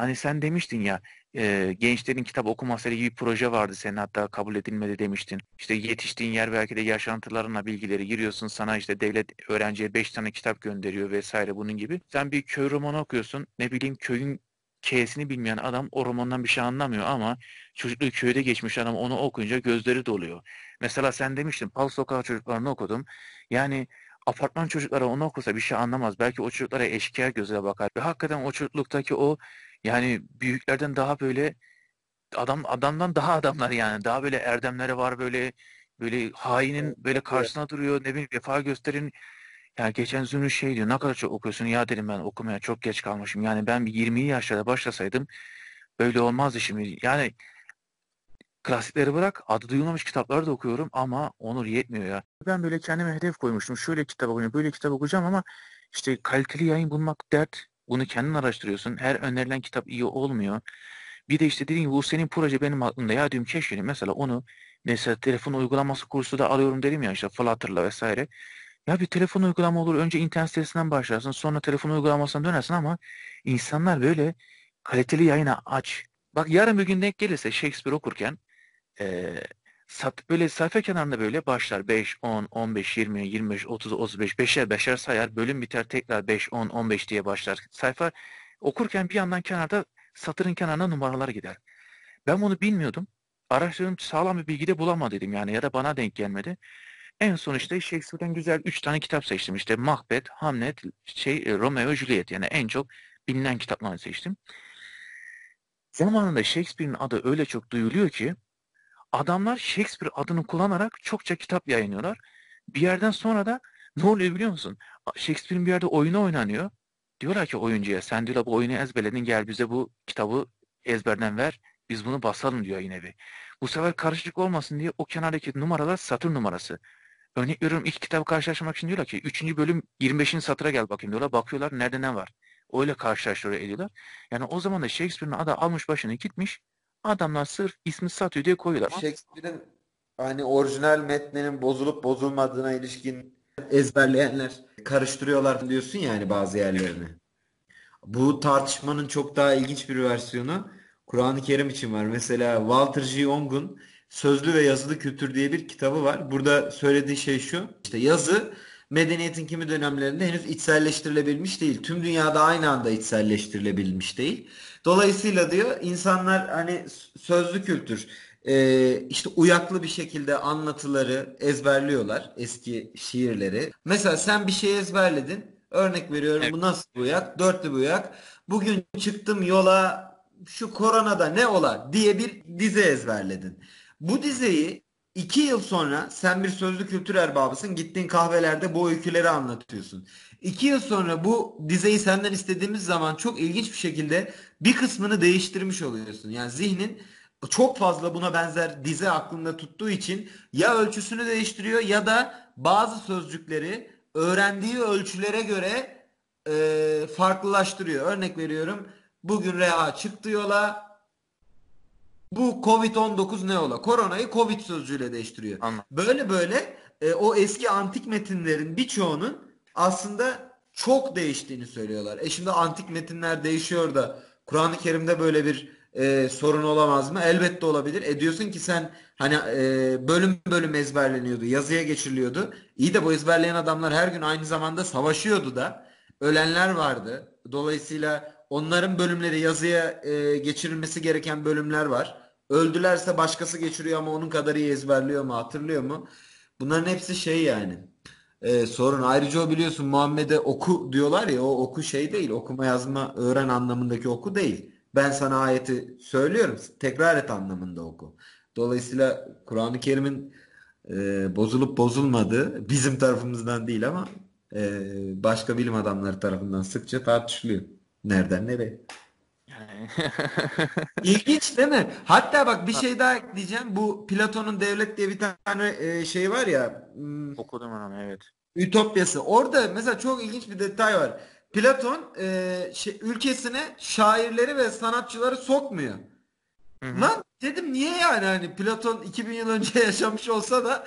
Hani sen demiştin ya e, gençlerin kitap okuması gibi bir proje vardı senin hatta kabul edilmedi demiştin. İşte yetiştiğin yer belki de yaşantılarına bilgileri giriyorsun sana işte devlet öğrenciye 5 tane kitap gönderiyor vesaire bunun gibi. Sen bir köy romanı okuyorsun ne bileyim köyün K'sini bilmeyen adam o romandan bir şey anlamıyor ama çocukluğu köyde geçmiş adam onu okuyunca gözleri doluyor. Mesela sen demiştin Pal Sokağı çocuklarını okudum. Yani apartman çocukları onu okusa bir şey anlamaz. Belki o çocuklara eşkıya gözüyle bakar. Ve hakikaten o çocukluktaki o yani büyüklerden daha böyle adam adamdan daha adamlar yani. Daha böyle erdemleri var böyle böyle hainin böyle karşısına duruyor. Ne bileyim vefa gösterin. Yani geçen Zümrüt şey diyor ne kadar çok okuyorsun ya dedim ben okumaya çok geç kalmışım. Yani ben bir 20 yaşlarda başlasaydım böyle olmazdı şimdi. Yani klasikleri bırak adı duyulmamış kitapları da okuyorum ama onur yetmiyor ya. Ben böyle kendime hedef koymuştum. Şöyle kitap okuyacağım, böyle kitap okuyacağım ama işte kaliteli yayın bulmak dert. Bunu kendin araştırıyorsun. Her önerilen kitap iyi olmuyor. Bir de işte dediğim gibi bu senin proje benim aklımda. Ya diyorum keşke mesela onu mesela telefon uygulaması kursu da alıyorum dedim ya işte Flutter'la vesaire. Ya bir telefon uygulama olur. Önce internet sitesinden başlarsın. Sonra telefon uygulamasına dönersin ama insanlar böyle kaliteli yayına aç. Bak yarın bir gün denk gelirse Shakespeare okurken e, sat, böyle sayfa kenarında böyle başlar 5, 10, 15, 20, 25, 30, 35, 5'er beşer sayar. Bölüm biter tekrar 5, 10, 15 diye başlar. Sayfa okurken bir yandan kenarda satırın kenarına numaralar gider. Ben bunu bilmiyordum. Araştırdım sağlam bir bilgi de bulamadım yani ya da bana denk gelmedi. En son işte Shakespeare'den güzel 3 tane kitap seçtim. İşte Macbeth, Hamlet, şey Romeo Juliet yani en çok bilinen kitaplarını seçtim. Zamanında Shakespeare'in adı öyle çok duyuluyor ki adamlar Shakespeare adını kullanarak çokça kitap yayınlıyorlar. Bir yerden sonra da ne oluyor biliyor musun? Shakespeare'in bir yerde oyunu oynanıyor. Diyorlar ki oyuncuya sen diyorlar bu oyunu ezberledin gel bize bu kitabı ezberden ver. Biz bunu basalım diyor yine bir. Bu sefer karışıklık olmasın diye o kenardaki numaralar satır numarası. Örnek veriyorum ilk kitabı karşılaştırmak için diyorlar ki 3. bölüm 25. satıra gel bakayım diyorlar. Bakıyorlar nerede ne var. Öyle karşılaştırıyor ediyorlar. Yani o zaman da Shakespeare'in adı almış başını gitmiş. Adamlar sırf ismi satıyor diye koyuyorlar. Shakespeare'in hani orijinal metninin bozulup bozulmadığına ilişkin ezberleyenler karıştırıyorlar diyorsun yani bazı yerlerini. Bu tartışmanın çok daha ilginç bir versiyonu Kur'an-ı Kerim için var. Mesela Walter G. Ong'un Sözlü ve Yazılı Kültür diye bir kitabı var. Burada söylediği şey şu. İşte yazı medeniyetin kimi dönemlerinde henüz içselleştirilebilmiş değil. Tüm dünyada aynı anda içselleştirilebilmiş değil. Dolayısıyla diyor insanlar hani sözlü kültür e, işte uyaklı bir şekilde anlatıları ezberliyorlar eski şiirleri. Mesela sen bir şey ezberledin. Örnek veriyorum evet. bu nasıl bir uyak? Dörtlü bir uyak. Bugün çıktım yola şu koronada ne ola diye bir dize ezberledin. Bu dizeyi iki yıl sonra sen bir sözlü kültür erbabısın. Gittiğin kahvelerde bu öyküleri anlatıyorsun. İki yıl sonra bu dizeyi senden istediğimiz zaman çok ilginç bir şekilde bir kısmını değiştirmiş oluyorsun. Yani zihnin çok fazla buna benzer dize aklında tuttuğu için ya ölçüsünü değiştiriyor ya da bazı sözcükleri öğrendiği ölçülere göre e, farklılaştırıyor. Örnek veriyorum. Bugün reha çıktı yola bu Covid-19 ne ola? Koronayı Covid sözcüğüyle değiştiriyor. Anladım. Böyle böyle e, o eski antik metinlerin birçoğunun aslında çok değiştiğini söylüyorlar. E şimdi antik metinler değişiyor da Kur'an-ı Kerim'de böyle bir e, sorun olamaz mı? Elbette olabilir. E diyorsun ki sen hani e, bölüm bölüm ezberleniyordu, yazıya geçiriliyordu. İyi de bu ezberleyen adamlar her gün aynı zamanda savaşıyordu da. Ölenler vardı. Dolayısıyla onların bölümleri yazıya e, geçirilmesi gereken bölümler var. Öldülerse başkası geçiriyor ama onun kadar iyi ezberliyor mu, hatırlıyor mu? Bunların hepsi şey yani. E, sorun. Ayrıca o biliyorsun Muhammed'e oku diyorlar ya o oku şey değil. Okuma yazma öğren anlamındaki oku değil. Ben sana ayeti söylüyorum. Tekrar et anlamında oku. Dolayısıyla Kur'an-ı Kerim'in e, bozulup bozulmadığı bizim tarafımızdan değil ama e, başka bilim adamları tarafından sıkça tartışılıyor. Nereden nereye? İlginç değil mi? Hatta bak bir şey daha ekleyeceğim. Bu Platon'un Devlet diye bir tane e, şey var ya. Hmm, Okudum onu evet. Ütopyası. Orada mesela çok ilginç bir detay var. Platon e, şey, ülkesine şairleri ve sanatçıları sokmuyor. Hı-hı. Lan dedim niye yani hani Platon 2000 yıl önce yaşamış olsa da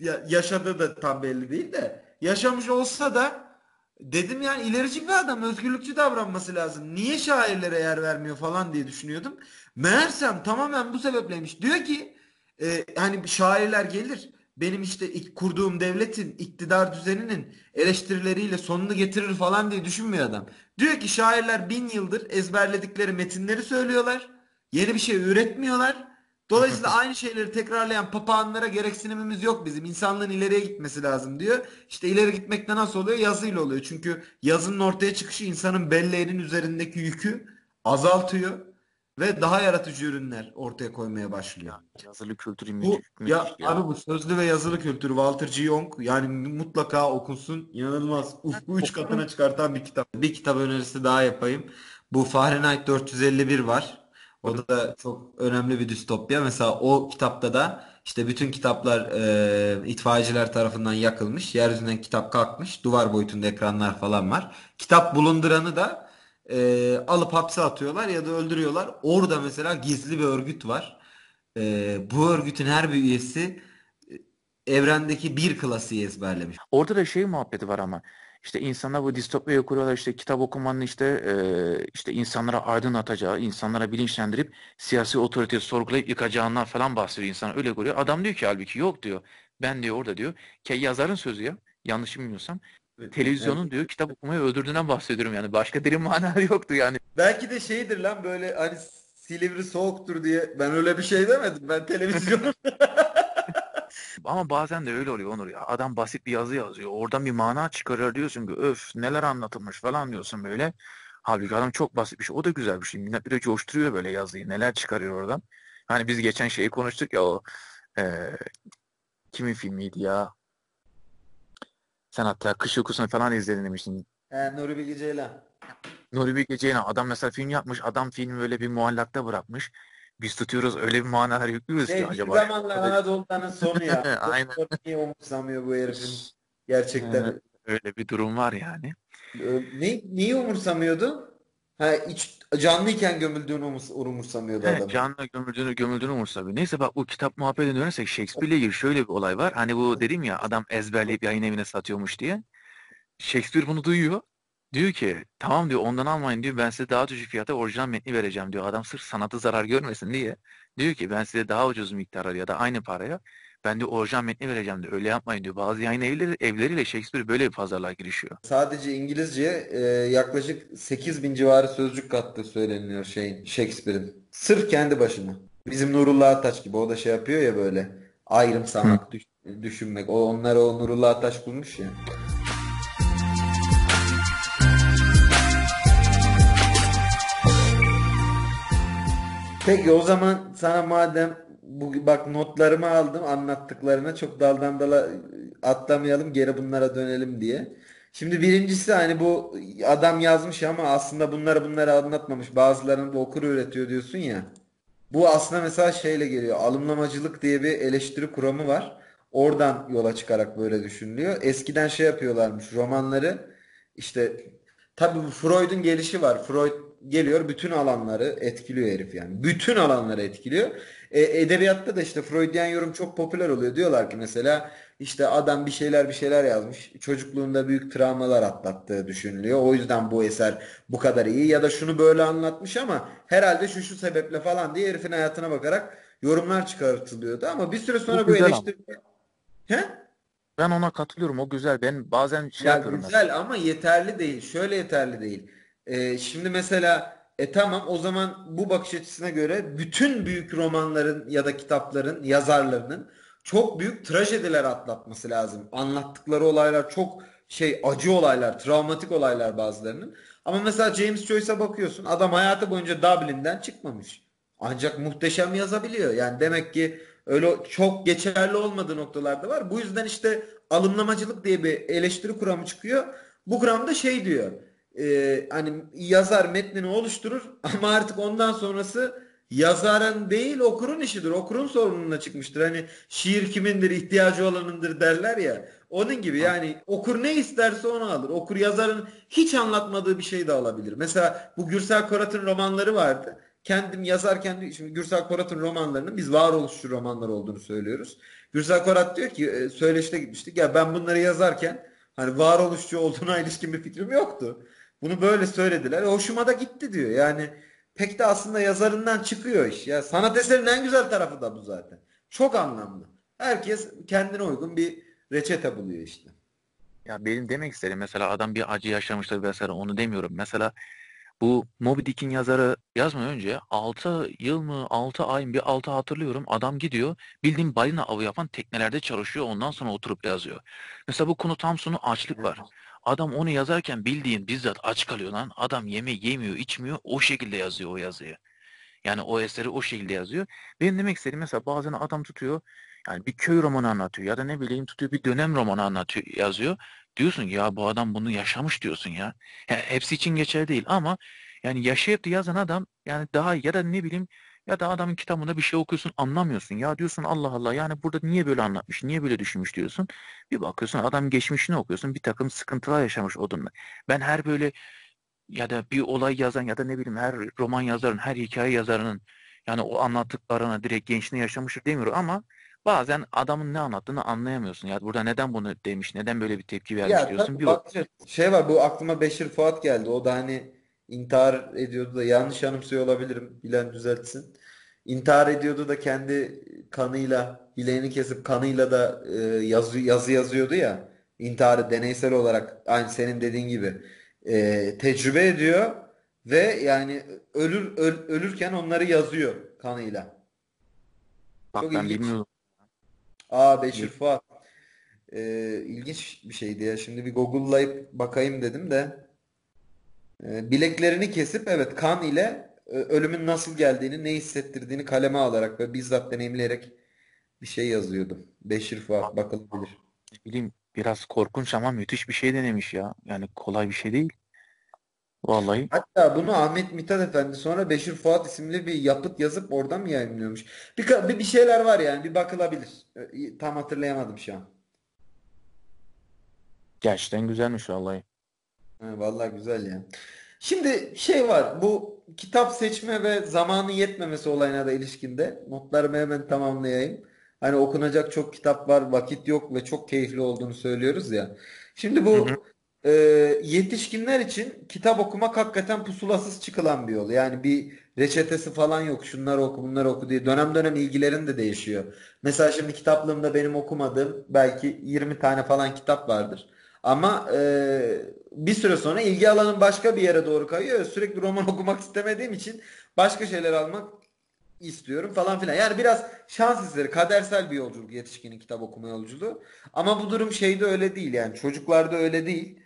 ya, yaşadığı da tam belli değil de yaşamış olsa da Dedim yani ilerici bir adam özgürlükçü davranması lazım. Niye şairlere yer vermiyor falan diye düşünüyordum. Meğersem tamamen bu sebepleymiş. Diyor ki e, hani şairler gelir benim işte kurduğum devletin iktidar düzeninin eleştirileriyle sonunu getirir falan diye düşünmüyor adam. Diyor ki şairler bin yıldır ezberledikleri metinleri söylüyorlar. Yeni bir şey üretmiyorlar. Dolayısıyla aynı şeyleri tekrarlayan papağanlara gereksinimimiz yok bizim. İnsanlığın ileriye gitmesi lazım diyor. İşte ileri gitmekte nasıl oluyor? Yazıyla oluyor. Çünkü yazının ortaya çıkışı insanın belleğinin üzerindeki yükü azaltıyor ve daha yaratıcı ürünler ortaya koymaya başlıyor. Yazılı kültürü Bu müthiş. ya ya. abi bu sözlü ve yazılı kültürü Walter G. Jung yani mutlaka okunsun. İnanılmaz. Ufku üç katına çıkartan bir kitap. Bir kitap önerisi daha yapayım. Bu Fahrenheit 451 var. O da çok önemli bir distopya. Mesela o kitapta da işte bütün kitaplar e, itfaiyeciler tarafından yakılmış. Yeryüzünden kitap kalkmış. Duvar boyutunda ekranlar falan var. Kitap bulunduranı da e, alıp hapse atıyorlar ya da öldürüyorlar. Orada mesela gizli bir örgüt var. E, bu örgütün her bir üyesi e, evrendeki bir klasiği ezberlemiş. Orada da şey muhabbeti var ama işte insanlar bu distopyayı kuruyorlar işte kitap okumanın işte e, işte insanlara aydınlatacağı, insanlara bilinçlendirip siyasi otoriteyi sorgulayıp yıkacağından falan bahsediyor insan öyle görüyor. Adam diyor ki halbuki yok diyor. Ben diyor orada diyor ki yazarın sözü ya yanlış bilmiyorsam televizyonun diyor kitap okumayı öldürdüğünden bahsediyorum yani başka derin mana yoktu yani. Belki de şeydir lan böyle hani Silivri soğuktur diye ben öyle bir şey demedim. Ben televizyonun Ama bazen de öyle oluyor Onur ya. Adam basit bir yazı yazıyor. Oradan bir mana çıkarıyor diyorsun ki öf neler anlatılmış falan diyorsun böyle. Halbuki adam çok basit bir şey. O da güzel bir şey. Millet bir de coşturuyor böyle yazıyı. Neler çıkarıyor oradan. Hani biz geçen şeyi konuştuk ya o e, kimin filmiydi ya? Sen hatta Kış Uykusu'nu falan izledin demiştin. He, Nuri Bilge Ceylan. Nuri Bilge Ceylan adam mesela film yapmış. Adam filmi böyle bir muallakta bırakmış. Biz tutuyoruz öyle bir manalar yüklüyoruz ki acaba. zamanlar Anadolu'nun sonu ya. Aynen. Niye umursamıyor bu herifin? Gerçekten. Öyle bir durum var yani. Ö- Ne, neyi umursamıyordu? Ha, iç, canlıyken gömüldüğünü umurs- umursamıyordu adam. canlı gömüldüğünü gömüldüğünü umursamıyor. Neyse bak bu kitap muhabbetine dönersek Shakespeare'le ilgili şöyle bir olay var. Hani bu dedim ya adam ezberleyip yayın evine satıyormuş diye. Shakespeare bunu duyuyor. Diyor ki tamam diyor ondan almayın diyor ben size daha düşük fiyata orijinal metni vereceğim diyor. Adam sırf sanatı zarar görmesin diye. Diyor ki ben size daha ucuz miktara ya da aynı paraya ben de orijinal metni vereceğim diyor. Öyle yapmayın diyor. Bazı yayın evleri, evleriyle Shakespeare böyle bir pazarlığa girişiyor. Sadece İngilizce e, yaklaşık 8000 civarı sözcük kattığı söyleniyor şeyin Shakespeare'in. Sırf kendi başına. Bizim Nurullah Ataç gibi o da şey yapıyor ya böyle ayrımsamak, düş- düşünmek. O onları o Nurullah Ataç bulmuş ya. Peki o zaman sana madem bu bak notlarımı aldım anlattıklarına çok daldan dala atlamayalım geri bunlara dönelim diye. Şimdi birincisi hani bu adam yazmış ama aslında bunları bunları anlatmamış. Bazılarını da okur üretiyor diyorsun ya. Bu aslında mesela şeyle geliyor. Alımlamacılık diye bir eleştiri kuramı var. Oradan yola çıkarak böyle düşünülüyor. Eskiden şey yapıyorlarmış romanları işte tabii Freud'un gelişi var. Freud geliyor bütün alanları etkiliyor herif yani. Bütün alanları etkiliyor. E, edebiyatta da işte Freudian yorum çok popüler oluyor. Diyorlar ki mesela işte adam bir şeyler bir şeyler yazmış. Çocukluğunda büyük travmalar atlattığı düşünülüyor. O yüzden bu eser bu kadar iyi. Ya da şunu böyle anlatmış ama herhalde şu şu sebeple falan diye herifin hayatına bakarak yorumlar çıkartılıyordu. Ama bir süre sonra Bu bu eleştiri... He? Ben ona katılıyorum. O güzel. Ben bazen şey Ya yapıyorum mesela. güzel ama yeterli değil. Şöyle yeterli değil. Ee, şimdi mesela e tamam o zaman bu bakış açısına göre bütün büyük romanların ya da kitapların yazarlarının çok büyük trajediler atlatması lazım. Anlattıkları olaylar çok şey acı olaylar, travmatik olaylar bazılarının. Ama mesela James Joyce'a bakıyorsun adam hayatı boyunca Dublin'den çıkmamış. Ancak muhteşem yazabiliyor. Yani demek ki öyle çok geçerli olmadığı noktalarda var. Bu yüzden işte alımlamacılık diye bir eleştiri kuramı çıkıyor. Bu kuramda şey diyor. E, hani yazar metnini oluşturur ama artık ondan sonrası yazarın değil okurun işidir. Okurun sorumluluğuna çıkmıştır. Hani şiir kimindir, ihtiyacı olanındır derler ya. Onun gibi yani okur ne isterse onu alır. Okur yazarın hiç anlatmadığı bir şey de alabilir. Mesela bu Gürsel Korat'ın romanları vardı. Kendim yazarken şimdi Gürsel Korat'ın romanlarının biz varoluşçu romanlar olduğunu söylüyoruz. Gürsel Korat diyor ki e, söyleşte gitmiştik. Ya ben bunları yazarken Hani varoluşçu olduğuna ilişkin bir fikrim yoktu. Bunu böyle söylediler. E, hoşuma da gitti diyor. Yani pek de aslında yazarından çıkıyor iş. Ya sanat eserinin en güzel tarafı da bu zaten. Çok anlamlı. Herkes kendine uygun bir reçete buluyor işte. Ya benim demek istediğim mesela adam bir acı yaşamıştır vesaire onu demiyorum. Mesela bu Moby Dick'in yazarı yazmadan önce 6 yıl mı 6 ay mı bir 6 hatırlıyorum adam gidiyor bildiğin balina avı yapan teknelerde çalışıyor ondan sonra oturup yazıyor. Mesela bu konu tam sonu açlık var. Adam onu yazarken bildiğin bizzat aç kalıyor lan. Adam yeme yemiyor içmiyor o şekilde yazıyor o yazıyı. Yani o eseri o şekilde yazıyor. Benim demek istediğim mesela bazen adam tutuyor yani bir köy romanı anlatıyor ya da ne bileyim tutuyor bir dönem romanı anlatıyor yazıyor. Diyorsun ya bu adam bunu yaşamış diyorsun ya. ya hepsi için geçerli değil ama yani yaşayıp yazan adam yani daha ya da ne bileyim ya da adamın kitabında bir şey okuyorsun anlamıyorsun. Ya diyorsun Allah Allah yani burada niye böyle anlatmış, niye böyle düşünmüş diyorsun. Bir bakıyorsun adam geçmişini okuyorsun bir takım sıkıntılar yaşamış odunla. Ben her böyle ya da bir olay yazan ya da ne bileyim her roman yazarın, her hikaye yazarının yani o anlattıklarına direkt gençliğini yaşamıştır demiyorum ama bazen adamın ne anlattığını anlayamıyorsun. Ya burada neden bunu demiş, neden böyle bir tepki vermiş Ya diyorsun. tabii Bir bak şey var bu aklıma Beşir Fuat geldi. O da hani intihar ediyordu da yanlış anımsıyor olabilirim. Bilen düzeltsin. İntihar ediyordu da kendi kanıyla bileğini kesip kanıyla da e, yazı, yazı yazıyordu ya. İntiharı deneysel olarak aynı senin dediğin gibi e, tecrübe ediyor ve yani ölür öl- ölürken onları yazıyor kanıyla. bak Çok ben ilginç. bilmiyorum. Aa Beşir Fuat. E, ilginç bir şeydi ya. Şimdi bir Google'layıp bakayım dedim de. E, bileklerini kesip evet kan ile e, ölümün nasıl geldiğini, ne hissettirdiğini kaleme alarak ve bizzat deneyimleyerek bir şey yazıyordum. Beşir Fuat bakılabilir. Ne bileyim biraz korkunç ama müthiş bir şey denemiş ya. Yani kolay bir şey değil. Vallahi. Hatta bunu Ahmet Mithat Efendi sonra Beşir Fuat isimli bir yapıt yazıp oradan mı yayınlıyormuş? Bir, bir şeyler var yani bir bakılabilir. E, Tam hatırlayamadım şu an. Gerçekten güzelmiş vallahi. Ha, vallahi güzel ya. Şimdi şey var bu kitap seçme ve zamanı yetmemesi olayına da ilişkinde notlarımı hemen tamamlayayım. Hani okunacak çok kitap var, vakit yok ve çok keyifli olduğunu söylüyoruz ya. Şimdi Hı bu hı. e, yetişkinler için kitap okumak hakikaten pusulasız çıkılan bir yol. Yani bir reçetesi falan yok. Şunları oku, bunları oku diye. Dönem dönem ilgilerin de değişiyor. Mesela şimdi kitaplığımda benim okumadığım belki 20 tane falan kitap vardır. Ama e, bir süre sonra ilgi alanım başka bir yere doğru kayıyor. Sürekli roman okumak istemediğim için başka şeyler almak istiyorum falan filan. Yani biraz şans eseri, kadersel bir yolculuk yetişkinin kitap okuma yolculuğu. Ama bu durum şeyde öyle değil yani çocuklarda öyle değil.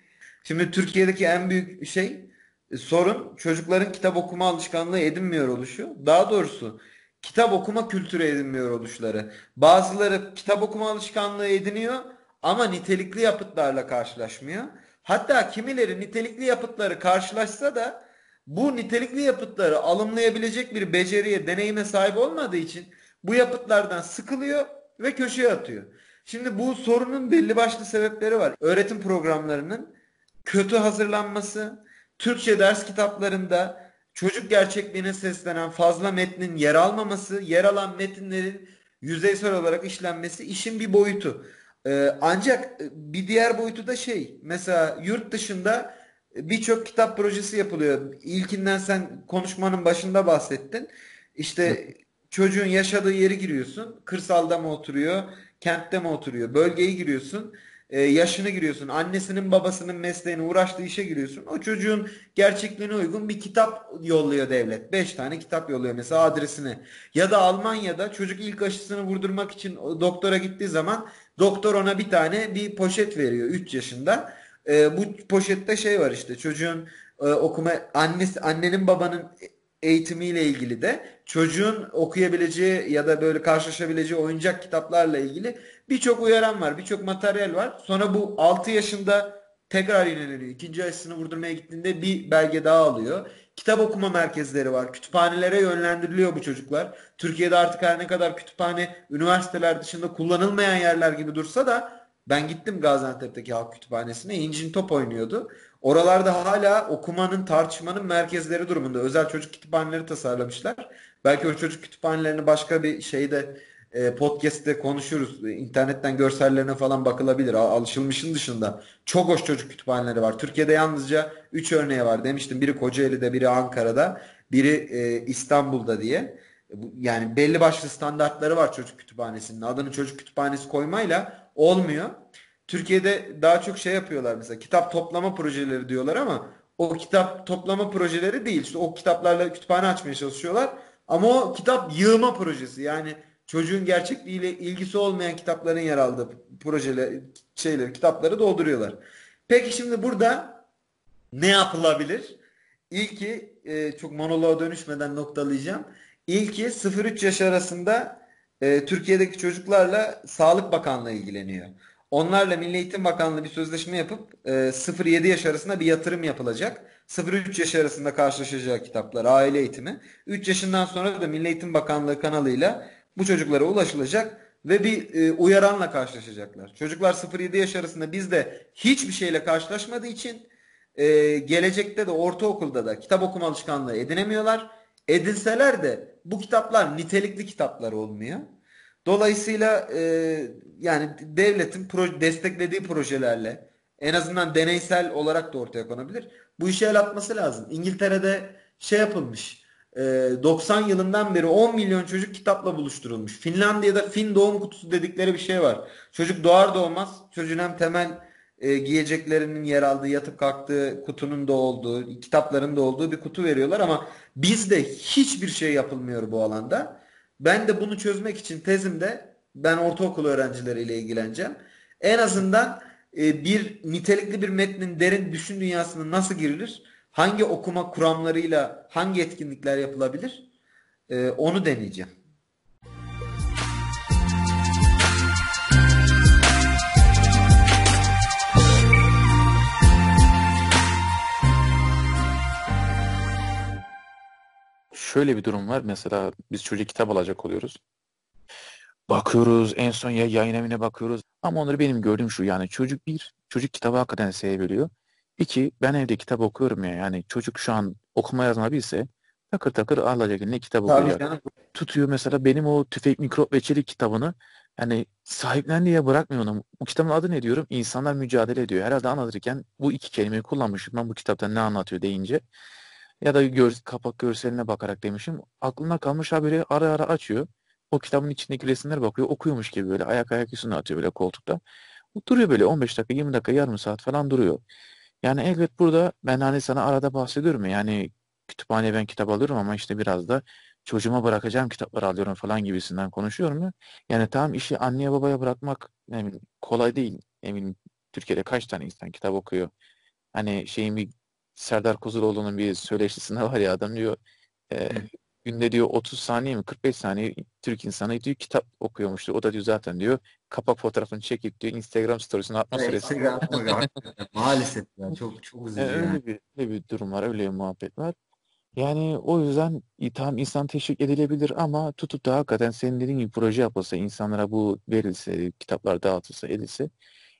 Şimdi Türkiye'deki en büyük şey e, sorun çocukların kitap okuma alışkanlığı edinmiyor oluşu. Daha doğrusu kitap okuma kültürü edinmiyor oluşları. Bazıları kitap okuma alışkanlığı ediniyor ama nitelikli yapıtlarla karşılaşmıyor. Hatta kimileri nitelikli yapıtları karşılaşsa da bu nitelikli yapıtları alımlayabilecek bir beceriye, deneyime sahip olmadığı için bu yapıtlardan sıkılıyor ve köşeye atıyor. Şimdi bu sorunun belli başlı sebepleri var. Öğretim programlarının kötü hazırlanması, Türkçe ders kitaplarında çocuk gerçekliğine seslenen fazla metnin yer almaması, yer alan metinlerin yüzeysel olarak işlenmesi işin bir boyutu. Ee, ancak bir diğer boyutu da şey, mesela yurt dışında birçok kitap projesi yapılıyor. İlkinden sen konuşmanın başında bahsettin. İşte çocuğun yaşadığı yeri giriyorsun. Kırsalda mı oturuyor, kentte mi oturuyor? Bölgeyi giriyorsun. e, yaşını giriyorsun. Annesinin babasının mesleğine uğraştığı işe giriyorsun. O çocuğun gerçekliğine uygun bir kitap yolluyor devlet. Beş tane kitap yolluyor mesela adresine. Ya da Almanya'da çocuk ilk aşısını vurdurmak için doktora gittiği zaman doktor ona bir tane bir poşet veriyor 3 yaşında. E, bu poşette şey var işte çocuğun e, okuma annesi annenin babanın eğitimiyle ilgili de çocuğun okuyabileceği ya da böyle karşılaşabileceği oyuncak kitaplarla ilgili birçok uyaran var, birçok materyal var. Sonra bu 6 yaşında tekrar yineleniyor. İkinci aşısını vurdurmaya gittiğinde bir belge daha alıyor. Kitap okuma merkezleri var. Kütüphanelere yönlendiriliyor bu çocuklar. Türkiye'de artık her ne kadar kütüphane üniversiteler dışında kullanılmayan yerler gibi dursa da ben gittim Gaziantep'teki halk kütüphanesine. İncin top oynuyordu. Oralarda hala okumanın, tartışmanın merkezleri durumunda. Özel çocuk kütüphaneleri tasarlamışlar. Belki o çocuk kütüphanelerini başka bir şeyde e, podcast'te konuşuruz. İnternetten görsellerine falan bakılabilir. Alışılmışın dışında çok hoş çocuk kütüphaneleri var. Türkiye'de yalnızca 3 örneği var demiştim. Biri Kocaeli'de, biri Ankara'da, biri e, İstanbul'da diye. Yani belli başlı standartları var çocuk kütüphanesinin. Adını çocuk kütüphanesi koymayla olmuyor. Türkiye'de daha çok şey yapıyorlar mesela kitap toplama projeleri diyorlar ama o kitap toplama projeleri değil. İşte o kitaplarla kütüphane açmaya çalışıyorlar. Ama o kitap yığma projesi. Yani çocuğun gerçekliğiyle ilgisi olmayan kitapların yer aldığı projeler, şeyleri, kitapları dolduruyorlar. Peki şimdi burada ne yapılabilir? İlki e, çok monoloğa dönüşmeden noktalayacağım. İlki 0-3 yaş arasında e, Türkiye'deki çocuklarla Sağlık Bakanlığı ilgileniyor. Onlarla Milli Eğitim Bakanlığı bir sözleşme yapıp e, 0-7 yaş arasında bir yatırım yapılacak. 0-3 yaş arasında karşılaşacağı kitaplar, aile eğitimi. 3 yaşından sonra da Milli Eğitim Bakanlığı kanalıyla bu çocuklara ulaşılacak ve bir e, uyaranla karşılaşacaklar. Çocuklar 0-7 yaş arasında bizde hiçbir şeyle karşılaşmadığı için e, gelecekte de ortaokulda da kitap okuma alışkanlığı edinemiyorlar. Edinseler de bu kitaplar nitelikli kitaplar olmuyor. Dolayısıyla e, yani devletin proje, desteklediği projelerle en azından deneysel olarak da ortaya konabilir. Bu işe el atması lazım. İngiltere'de şey yapılmış. E, 90 yılından beri 10 milyon çocuk kitapla buluşturulmuş. Finlandiya'da Fin doğum kutusu dedikleri bir şey var. Çocuk doğar doğmaz çocuğun hem temel e, giyeceklerinin yer aldığı, yatıp kalktığı kutunun da olduğu, kitapların da olduğu bir kutu veriyorlar ama bizde hiçbir şey yapılmıyor bu alanda. Ben de bunu çözmek için tezimde ben ortaokul öğrencileriyle ilgileneceğim. En azından e, bir nitelikli bir metnin derin düşün dünyasına nasıl girilir? Hangi okuma kuramlarıyla hangi etkinlikler yapılabilir? E, onu deneyeceğim. şöyle bir durum var. Mesela biz çocuk kitap alacak oluyoruz. Bakıyoruz en son ya yayın evine bakıyoruz. Ama onları benim gördüğüm şu yani çocuk bir çocuk kitabı hakikaten sevebiliyor. İki ben evde kitap okuyorum ya yani çocuk şu an okuma yazma bilse takır takır alacak ne kitap okuyacak. Tutuyor mesela benim o tüfek mikrop ve çelik kitabını yani sahiplen diye bırakmıyor onu. Bu kitabın adı ne diyorum? İnsanlar mücadele ediyor. Herhalde anlatırken bu iki kelimeyi kullanmışım. Ben bu kitapta ne anlatıyor deyince ya da gör, kapak görseline bakarak demişim. Aklına kalmış haberi ara ara açıyor. O kitabın içindeki resimlere bakıyor. Okuyormuş gibi böyle ayak ayak üstüne atıyor böyle koltukta. Duruyor böyle 15 dakika, 20 dakika, yarım saat falan duruyor. Yani elbet burada ben hani sana arada bahsediyorum ya yani kütüphaneye ben kitap alıyorum ama işte biraz da çocuğuma bırakacağım kitapları alıyorum falan gibisinden konuşuyorum ya. Yani tamam işi anneye babaya bırakmak yani kolay değil. Eminim Türkiye'de kaç tane insan kitap okuyor. Hani şeyin bir Serdar Kuzuloğlu'nun bir söyleşisinde var ya adam diyor e, günde diyor 30 saniye mi 45 saniye Türk insanı diyor kitap okuyormuştu. O da diyor zaten diyor kapak fotoğrafını çekip diyor Instagram storiesine atma evet, süresi. Maalesef ya çok çok üzücü. Yani. Öyle bir, öyle bir durum var öyle bir muhabbet var. Yani o yüzden tam insan teşvik edilebilir ama tutup da hakikaten senin dediğin gibi proje yapılsa, insanlara bu verilse, kitaplar dağıtılsa, edilse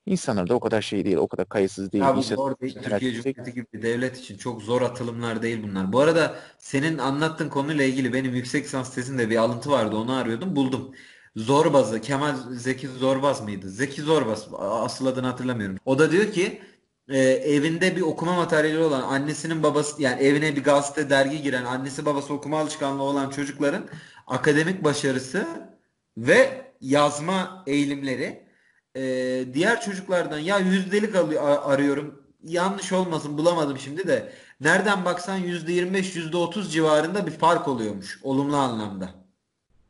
İnsanlar da o kadar şey değil, o kadar kayıtsız değil. Ya bu zor değil. Türkiye Cumhuriyeti gibi bir devlet için çok zor atılımlar değil bunlar. Bu arada senin anlattığın konuyla ilgili benim yüksek lisans tezinde bir alıntı vardı. Onu arıyordum. Buldum. Zorbaz'ı, Kemal Zeki Zorbaz mıydı? Zeki Zorbaz. Asıl adını hatırlamıyorum. O da diyor ki e, evinde bir okuma materyali olan annesinin babası yani evine bir gazete dergi giren annesi babası okuma alışkanlığı olan çocukların akademik başarısı ve yazma eğilimleri e, diğer çocuklardan ya yüzdelik arıyorum yanlış olmasın bulamadım şimdi de nereden baksan yüzde yirmi beş yüzde otuz civarında bir fark oluyormuş olumlu anlamda.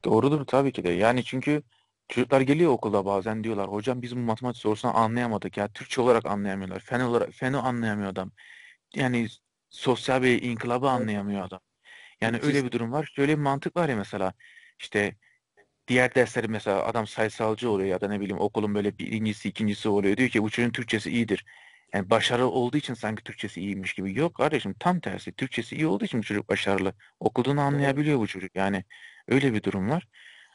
Doğrudur tabii ki de. Yani çünkü çocuklar geliyor okulda bazen diyorlar hocam biz bu matematik sorusunu anlayamadık ya Türkçe olarak anlayamıyorlar. Fen olarak feni anlayamıyor adam. Yani sosyal bir inkılabı anlayamıyor adam. Yani öyle bir durum var. Şöyle bir mantık var ya mesela işte diğer dersleri mesela adam sayısalcı oluyor ya da ne bileyim okulun böyle birincisi ikincisi oluyor. Diyor ki bu çocuğun Türkçesi iyidir. Yani başarılı olduğu için sanki Türkçesi iyiymiş gibi. Yok kardeşim tam tersi. Türkçesi iyi olduğu için bu çocuk başarılı. Okuduğunu anlayabiliyor bu çocuk. Yani öyle bir durum var.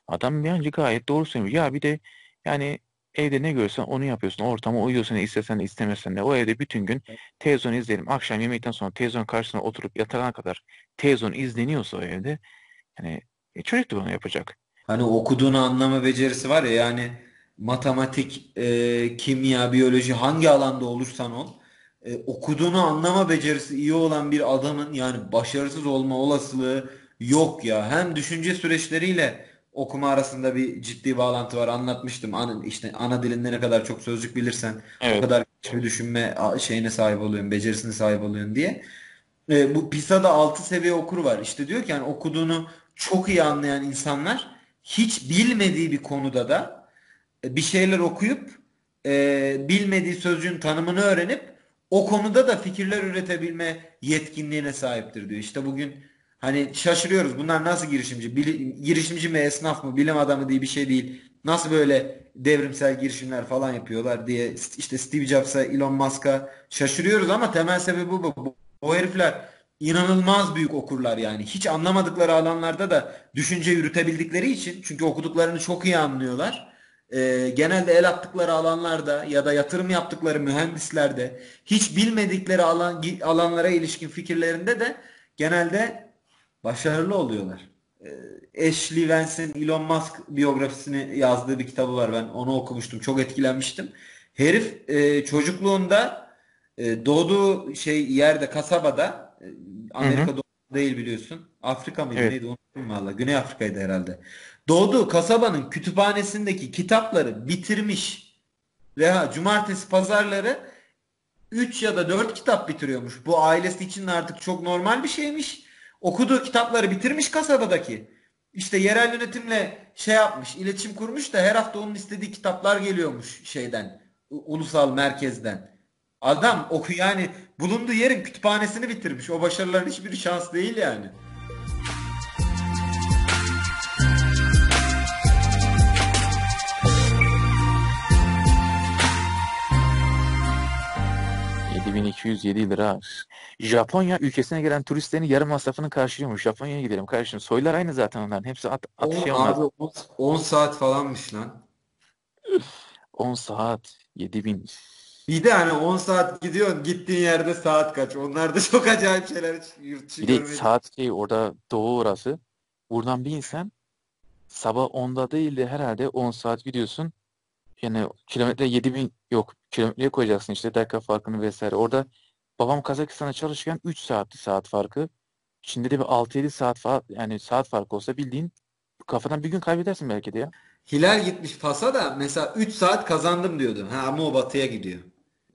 Adam bence gayet doğru söylüyor. Ya bir de yani evde ne görsen onu yapıyorsun. Ortama uyuyorsun istesen de istemesen de. O evde bütün gün televizyon izleyelim. Akşam yemekten sonra televizyon karşısına oturup yatana kadar televizyon izleniyorsa o evde yani e, çocuk da bunu yapacak. Hani okuduğunu anlama becerisi var ya yani matematik, e, kimya, biyoloji hangi alanda olursan ol e, okuduğunu anlama becerisi iyi olan bir adamın yani başarısız olma olasılığı yok ya. Hem düşünce süreçleriyle okuma arasında bir ciddi bağlantı var. Anlatmıştım. Ana, işte ana dilinde ne kadar çok sözcük bilirsen o Evet. kadar bir düşünme şeyine sahip oluyorsun, becerisine sahip oluyorsun diye. E, bu PISA'da 6 seviye okuru var. İşte diyor ki yani okuduğunu çok iyi anlayan insanlar hiç bilmediği bir konuda da e, bir şeyler okuyup e, bilmediği sözcüğün tanımını öğrenip o konuda da fikirler üretebilme yetkinliğine sahiptir diyor. İşte bugün hani şaşırıyoruz. Bunlar nasıl girişimci? Bili- girişimci mi, esnaf mı, bilim adamı diye bir şey değil. Nasıl böyle devrimsel girişimler falan yapıyorlar diye işte Steve Jobs'a, Elon Musk'a şaşırıyoruz ama temel sebebi bu. Bu, bu herifler inanılmaz büyük okurlar yani. Hiç anlamadıkları alanlarda da düşünce yürütebildikleri için çünkü okuduklarını çok iyi anlıyorlar. Ee, genelde el attıkları alanlarda ya da yatırım yaptıkları mühendislerde hiç bilmedikleri alan, alanlara ilişkin fikirlerinde de genelde başarılı oluyorlar. Ee, Ashley Vance'in Elon Musk biyografisini yazdığı bir kitabı var. Ben onu okumuştum. Çok etkilenmiştim. Herif e, çocukluğunda e, doğduğu şey yerde kasabada e. Amerika doğumlu değil biliyorsun. Afrika mıydı Evet. neydi unuttum valla. Güney Afrika'ydı herhalde. Doğduğu kasabanın kütüphanesindeki kitapları bitirmiş. Ve ha, cumartesi pazarları 3 ya da 4 kitap bitiriyormuş. Bu ailesi için artık çok normal bir şeymiş. Okuduğu kitapları bitirmiş kasabadaki. İşte yerel yönetimle şey yapmış, iletişim kurmuş da her hafta onun istediği kitaplar geliyormuş şeyden, ulusal merkezden. Adam oku yani bulunduğu yerin kütüphanesini bitirmiş. O başarıların hiçbiri şans değil yani. 7207 lira. Japonya ülkesine gelen turistlerin yarım masrafını karşılıyormuş. Japonya'ya gidelim kardeşim. Soylar aynı zaten onların. Hepsi at, at 10 şey onlar. abi 10 saat falanmış lan. 10 saat 7000. Bir de hani 10 saat gidiyorsun gittiğin yerde saat kaç? Onlar da çok acayip şeyler hiç yurt dışı Bir de görmedim. saat şey orada doğu orası. Buradan bir insan sabah 10'da değil de herhalde 10 saat gidiyorsun. Yani kilometre 7000 yok. Kilometreye koyacaksın işte dakika farkını vesaire. Orada babam Kazakistan'da çalışırken 3 saatti saat farkı. Şimdi de bir 6-7 saat falan yani saat farkı olsa bildiğin kafadan bir gün kaybedersin belki de ya. Hilal gitmiş Fas'a da mesela 3 saat kazandım diyordu. Ha ama o batıya gidiyor.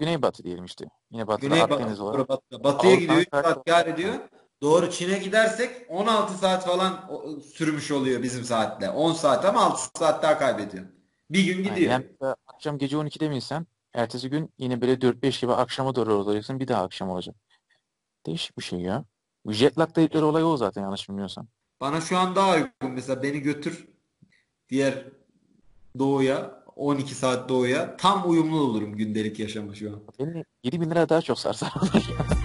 Güneybatı diyelim işte. Yine batıda Güney batı, Akdeniz batı. Batıya gidiyor Avrupa'nın 3 saat kar ediyor. Doğru Çin'e gidersek 16 saat falan sürmüş oluyor bizim saatle. 10 saat ama 6 saat daha kaybediyor. Bir gün Yani gidiyor. yani mesela akşam gece 12'de mi insen ertesi gün yine böyle 4-5 gibi akşama doğru olacaksın. Bir daha akşam olacak. Değişik bir şey ya. Jet lag dedikleri olay o zaten yanlış bilmiyorsam. Bana şu an daha uygun. Mesela beni götür diğer doğuya 12 saat doğuya tam uyumlu olurum gündelik yaşama şu an. Beni 7 bin lira daha çok sarsar.